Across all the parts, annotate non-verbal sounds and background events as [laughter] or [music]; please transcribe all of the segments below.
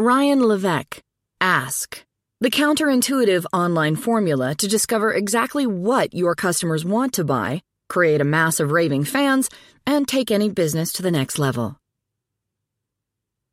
Ryan Levesque, Ask, the counterintuitive online formula to discover exactly what your customers want to buy, create a mass of raving fans, and take any business to the next level.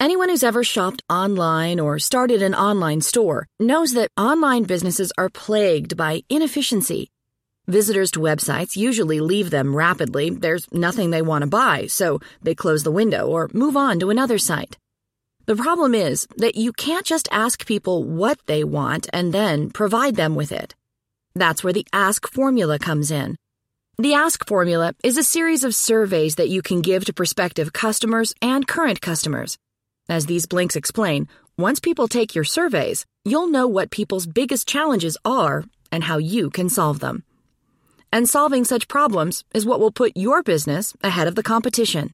Anyone who's ever shopped online or started an online store knows that online businesses are plagued by inefficiency. Visitors to websites usually leave them rapidly. There's nothing they want to buy, so they close the window or move on to another site. The problem is that you can't just ask people what they want and then provide them with it. That's where the ask formula comes in. The ask formula is a series of surveys that you can give to prospective customers and current customers. As these blinks explain, once people take your surveys, you'll know what people's biggest challenges are and how you can solve them. And solving such problems is what will put your business ahead of the competition.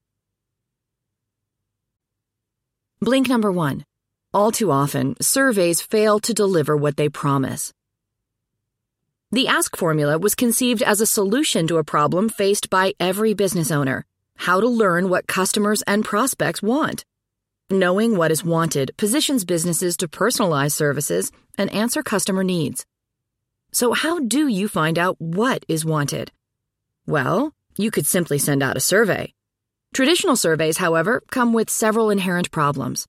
Blink number one. All too often, surveys fail to deliver what they promise. The ask formula was conceived as a solution to a problem faced by every business owner how to learn what customers and prospects want. Knowing what is wanted positions businesses to personalize services and answer customer needs. So, how do you find out what is wanted? Well, you could simply send out a survey. Traditional surveys, however, come with several inherent problems.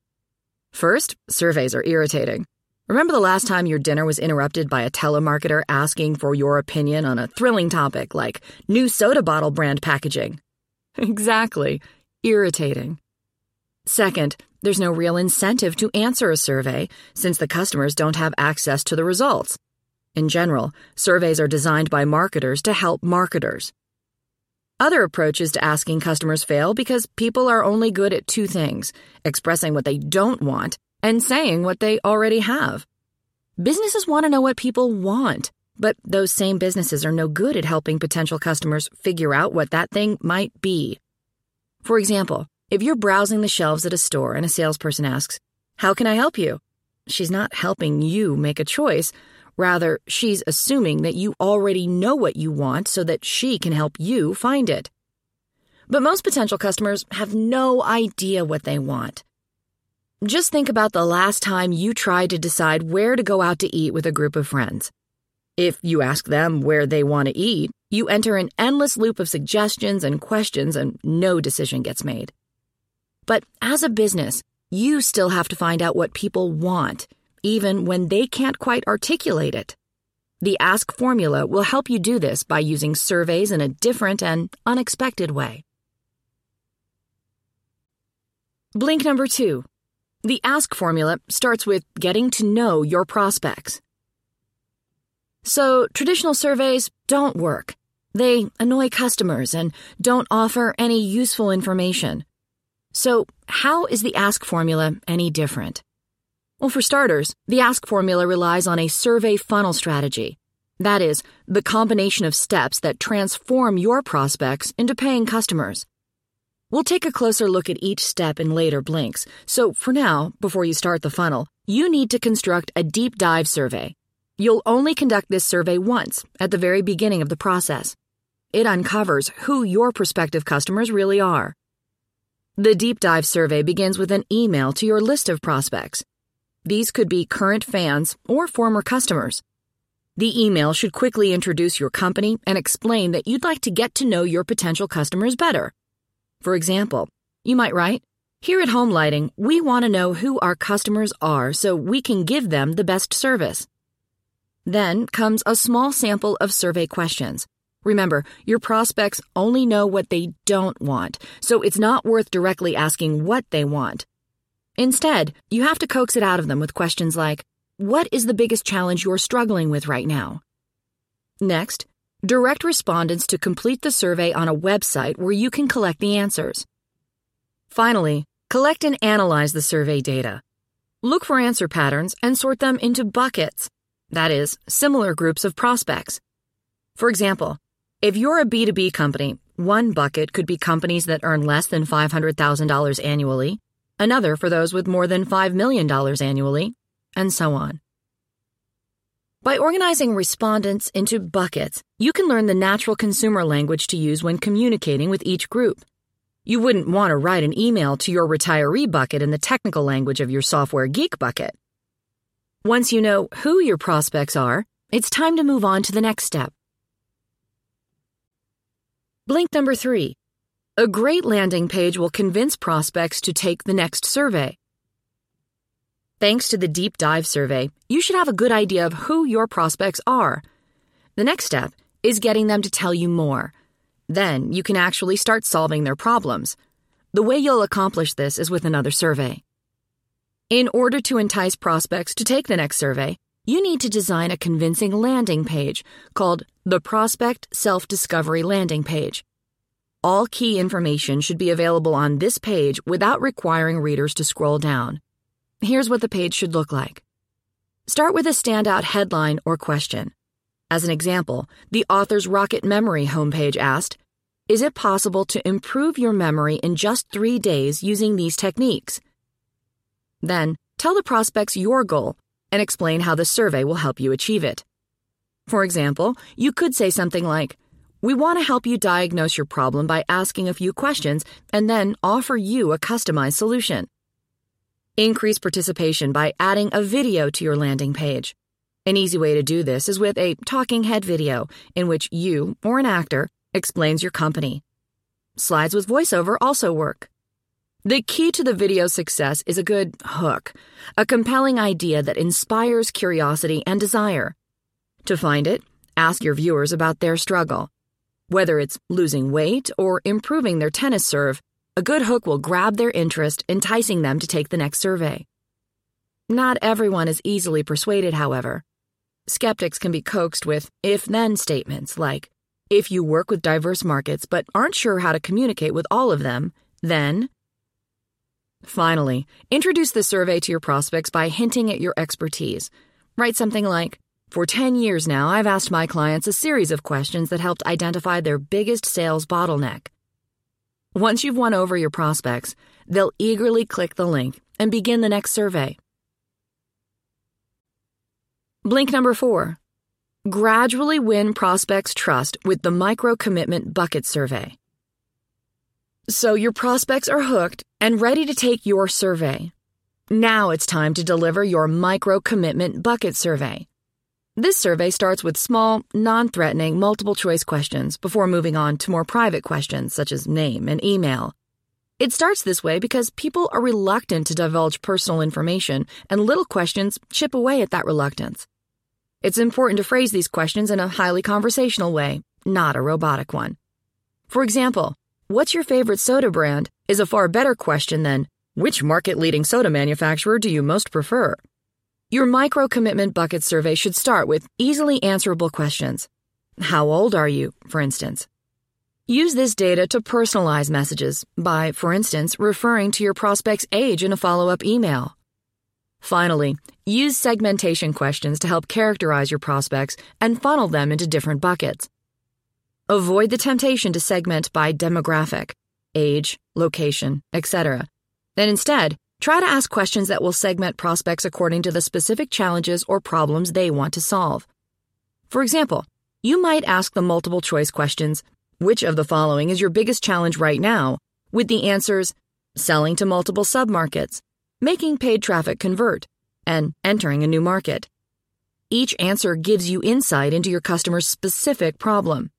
First, surveys are irritating. Remember the last time your dinner was interrupted by a telemarketer asking for your opinion on a thrilling topic like new soda bottle brand packaging? [laughs] Exactly. Irritating. Second, there's no real incentive to answer a survey since the customers don't have access to the results. In general, surveys are designed by marketers to help marketers. Other approaches to asking customers fail because people are only good at two things expressing what they don't want and saying what they already have. Businesses want to know what people want, but those same businesses are no good at helping potential customers figure out what that thing might be. For example, if you're browsing the shelves at a store and a salesperson asks, How can I help you? She's not helping you make a choice. Rather, she's assuming that you already know what you want so that she can help you find it. But most potential customers have no idea what they want. Just think about the last time you tried to decide where to go out to eat with a group of friends. If you ask them where they want to eat, you enter an endless loop of suggestions and questions and no decision gets made. But as a business, you still have to find out what people want, even when they can't quite articulate it. The Ask formula will help you do this by using surveys in a different and unexpected way. Blink number two. The Ask formula starts with getting to know your prospects. So, traditional surveys don't work. They annoy customers and don't offer any useful information. So, how is the ask formula any different? Well, for starters, the ask formula relies on a survey funnel strategy. That is, the combination of steps that transform your prospects into paying customers. We'll take a closer look at each step in later blinks, so for now, before you start the funnel, you need to construct a deep dive survey. You'll only conduct this survey once, at the very beginning of the process. It uncovers who your prospective customers really are. The deep dive survey begins with an email to your list of prospects. These could be current fans or former customers. The email should quickly introduce your company and explain that you'd like to get to know your potential customers better. For example, you might write, Here at Home Lighting, we want to know who our customers are so we can give them the best service. Then comes a small sample of survey questions. Remember, your prospects only know what they don't want, so it's not worth directly asking what they want. Instead, you have to coax it out of them with questions like, What is the biggest challenge you're struggling with right now? Next, direct respondents to complete the survey on a website where you can collect the answers. Finally, collect and analyze the survey data. Look for answer patterns and sort them into buckets, that is, similar groups of prospects. For example, if you're a B2B company, one bucket could be companies that earn less than $500,000 annually, another for those with more than $5 million annually, and so on. By organizing respondents into buckets, you can learn the natural consumer language to use when communicating with each group. You wouldn't want to write an email to your retiree bucket in the technical language of your software geek bucket. Once you know who your prospects are, it's time to move on to the next step. Blink number three. A great landing page will convince prospects to take the next survey. Thanks to the deep dive survey, you should have a good idea of who your prospects are. The next step is getting them to tell you more. Then you can actually start solving their problems. The way you'll accomplish this is with another survey. In order to entice prospects to take the next survey, you need to design a convincing landing page called the Prospect Self Discovery Landing Page. All key information should be available on this page without requiring readers to scroll down. Here's what the page should look like. Start with a standout headline or question. As an example, the author's Rocket Memory homepage asked, Is it possible to improve your memory in just three days using these techniques? Then, tell the prospects your goal and explain how the survey will help you achieve it. For example, you could say something like, We want to help you diagnose your problem by asking a few questions and then offer you a customized solution. Increase participation by adding a video to your landing page. An easy way to do this is with a talking head video in which you, or an actor, explains your company. Slides with voiceover also work. The key to the video's success is a good hook, a compelling idea that inspires curiosity and desire. To find it, ask your viewers about their struggle. Whether it's losing weight or improving their tennis serve, a good hook will grab their interest, enticing them to take the next survey. Not everyone is easily persuaded, however. Skeptics can be coaxed with if then statements like, if you work with diverse markets but aren't sure how to communicate with all of them, then. Finally, introduce the survey to your prospects by hinting at your expertise. Write something like, For 10 years now, I've asked my clients a series of questions that helped identify their biggest sales bottleneck. Once you've won over your prospects, they'll eagerly click the link and begin the next survey. Blink number four. Gradually win prospects' trust with the micro commitment bucket survey. So your prospects are hooked and ready to take your survey. Now it's time to deliver your micro commitment bucket survey. This survey starts with small, non threatening, multiple choice questions before moving on to more private questions such as name and email. It starts this way because people are reluctant to divulge personal information, and little questions chip away at that reluctance. It's important to phrase these questions in a highly conversational way, not a robotic one. For example, what's your favorite soda brand is a far better question than which market leading soda manufacturer do you most prefer? Your micro commitment bucket survey should start with easily answerable questions. How old are you, for instance? Use this data to personalize messages by, for instance, referring to your prospect's age in a follow up email. Finally, use segmentation questions to help characterize your prospects and funnel them into different buckets. Avoid the temptation to segment by demographic, age, location, etc. Then instead, try to ask questions that will segment prospects according to the specific challenges or problems they want to solve. For example, you might ask the multiple choice questions Which of the following is your biggest challenge right now? with the answers selling to multiple submarkets, making paid traffic convert, and entering a new market. Each answer gives you insight into your customer's specific problem.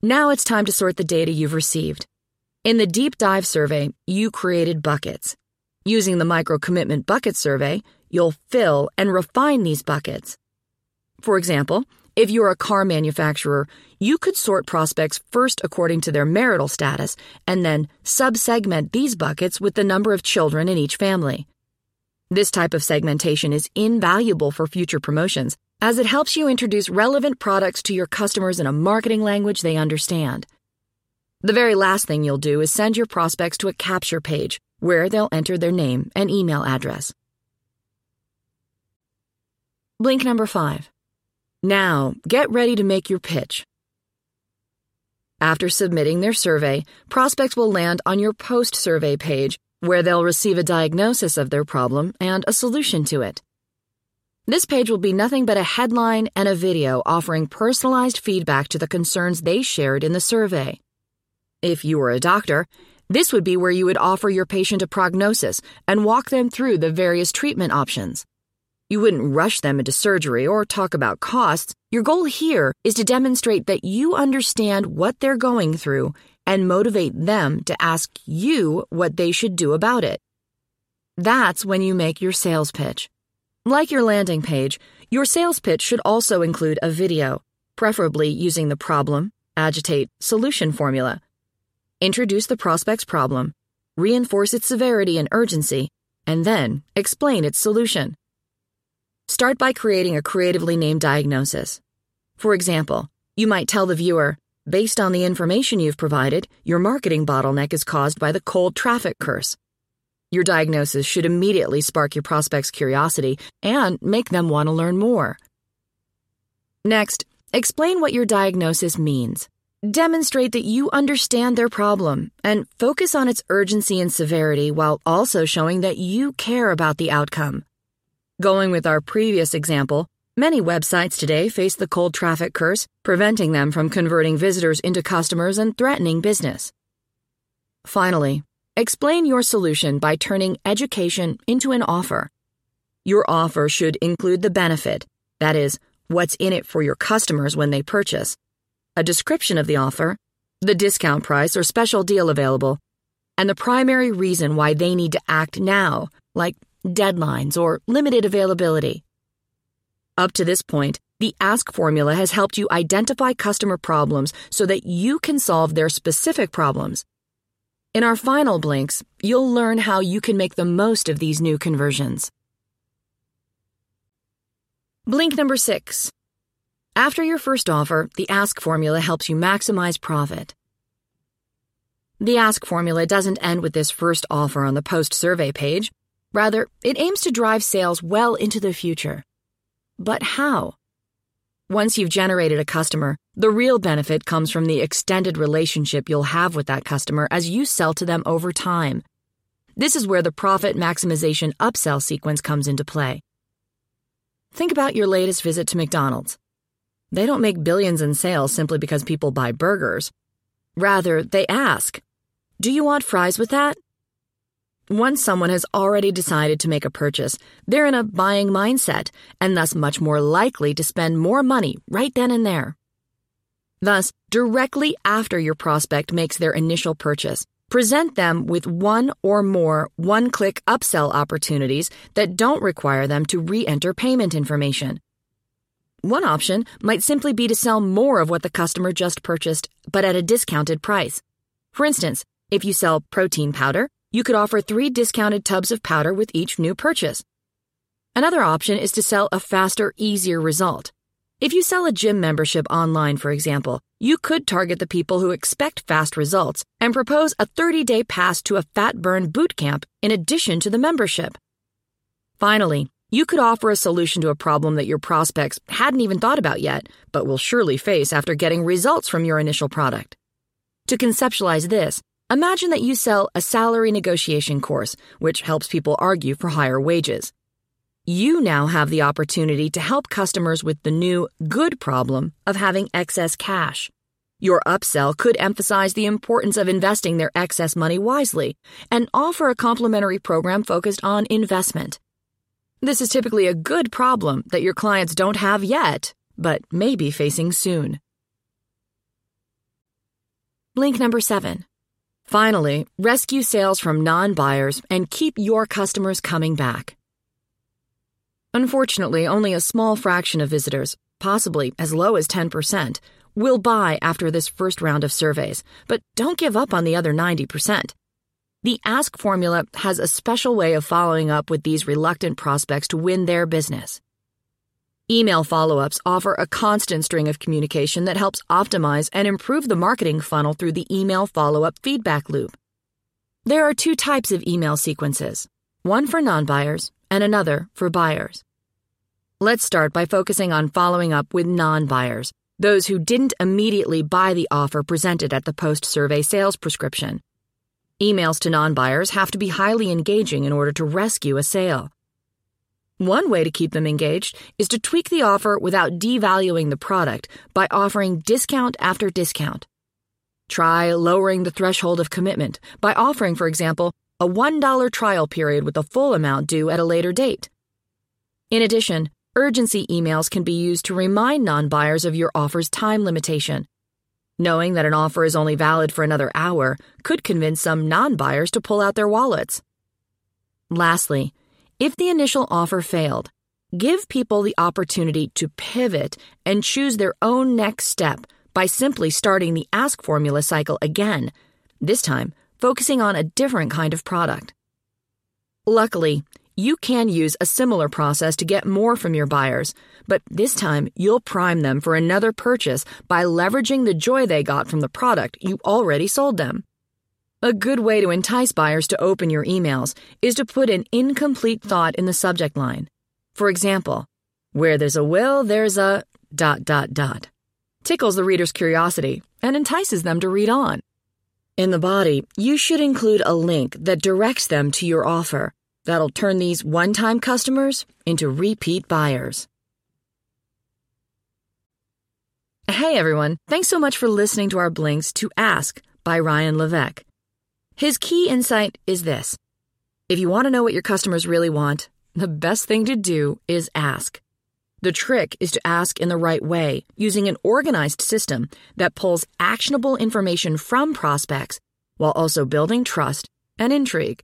Now it's time to sort the data you've received. In the deep dive survey, you created buckets. Using the micro commitment bucket survey, you'll fill and refine these buckets. For example, if you're a car manufacturer, you could sort prospects first according to their marital status and then subsegment these buckets with the number of children in each family. This type of segmentation is invaluable for future promotions as it helps you introduce relevant products to your customers in a marketing language they understand. The very last thing you'll do is send your prospects to a capture page where they'll enter their name and email address. Blink number five. Now, get ready to make your pitch. After submitting their survey, prospects will land on your post survey page where they'll receive a diagnosis of their problem and a solution to it. This page will be nothing but a headline and a video offering personalized feedback to the concerns they shared in the survey. If you are a doctor, This would be where you would offer your patient a prognosis and walk them through the various treatment options. You wouldn't rush them into surgery or talk about costs. Your goal here is to demonstrate that you understand what they're going through and motivate them to ask you what they should do about it. That's when you make your sales pitch. Like your landing page, your sales pitch should also include a video, preferably using the problem, agitate, solution formula. Introduce the prospect's problem, reinforce its severity and urgency, and then explain its solution. Start by creating a creatively named diagnosis. For example, you might tell the viewer, based on the information you've provided, your marketing bottleneck is caused by the cold traffic curse. Your diagnosis should immediately spark your prospect's curiosity and make them want to learn more. Next, explain what your diagnosis means. Demonstrate that you understand their problem and focus on its urgency and severity while also showing that you care about the outcome. Going with our previous example, many websites today face the cold traffic curse, preventing them from converting visitors into customers and threatening business. Finally, Explain your solution by turning education into an offer. Your offer should include the benefit, that is, what's in it for your customers when they purchase, a description of the offer, the discount price or special deal available, and the primary reason why they need to act now, like deadlines or limited availability. Up to this point, the ASK formula has helped you identify customer problems so that you can solve their specific problems in our final blinks, you'll learn how you can make the most of these new conversions. Blink number six. After your first offer, the ASK formula helps you maximize profit. The ASK formula doesn't end with this first offer on the post survey page. Rather, it aims to drive sales well into the future. But how? Once you've generated a customer, the real benefit comes from the extended relationship you'll have with that customer as you sell to them over time. This is where the profit maximization upsell sequence comes into play. Think about your latest visit to McDonald's. They don't make billions in sales simply because people buy burgers. Rather, they ask, Do you want fries with that? Once someone has already decided to make a purchase, they're in a buying mindset and thus much more likely to spend more money right then and there. Thus, directly after your prospect makes their initial purchase, present them with one or more one click upsell opportunities that don't require them to re enter payment information. One option might simply be to sell more of what the customer just purchased, but at a discounted price. For instance, if you sell protein powder, you could offer three discounted tubs of powder with each new purchase. Another option is to sell a faster, easier result. If you sell a gym membership online, for example, you could target the people who expect fast results and propose a 30 day pass to a fat burn boot camp in addition to the membership. Finally, you could offer a solution to a problem that your prospects hadn't even thought about yet, but will surely face after getting results from your initial product. To conceptualize this, Imagine that you sell a salary negotiation course, which helps people argue for higher wages. You now have the opportunity to help customers with the new good problem of having excess cash. Your upsell could emphasize the importance of investing their excess money wisely and offer a complimentary program focused on investment. This is typically a good problem that your clients don't have yet, but may be facing soon. Blink number seven. Finally, rescue sales from non buyers and keep your customers coming back. Unfortunately, only a small fraction of visitors, possibly as low as 10%, will buy after this first round of surveys, but don't give up on the other 90%. The Ask formula has a special way of following up with these reluctant prospects to win their business. Email follow ups offer a constant string of communication that helps optimize and improve the marketing funnel through the email follow up feedback loop. There are two types of email sequences one for non buyers and another for buyers. Let's start by focusing on following up with non buyers, those who didn't immediately buy the offer presented at the post survey sales prescription. Emails to non buyers have to be highly engaging in order to rescue a sale. One way to keep them engaged is to tweak the offer without devaluing the product by offering discount after discount. Try lowering the threshold of commitment by offering, for example, a $1 trial period with the full amount due at a later date. In addition, urgency emails can be used to remind non buyers of your offer's time limitation. Knowing that an offer is only valid for another hour could convince some non buyers to pull out their wallets. Lastly, if the initial offer failed, give people the opportunity to pivot and choose their own next step by simply starting the ask formula cycle again, this time focusing on a different kind of product. Luckily, you can use a similar process to get more from your buyers, but this time you'll prime them for another purchase by leveraging the joy they got from the product you already sold them. A good way to entice buyers to open your emails is to put an incomplete thought in the subject line. For example, where there's a will, there's a dot dot dot. Tickles the reader's curiosity and entices them to read on. In the body, you should include a link that directs them to your offer. That'll turn these one time customers into repeat buyers. Hey everyone, thanks so much for listening to our Blinks to Ask by Ryan Levesque. His key insight is this if you want to know what your customers really want, the best thing to do is ask. The trick is to ask in the right way using an organized system that pulls actionable information from prospects while also building trust and intrigue.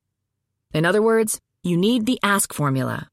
In other words, you need the ask formula.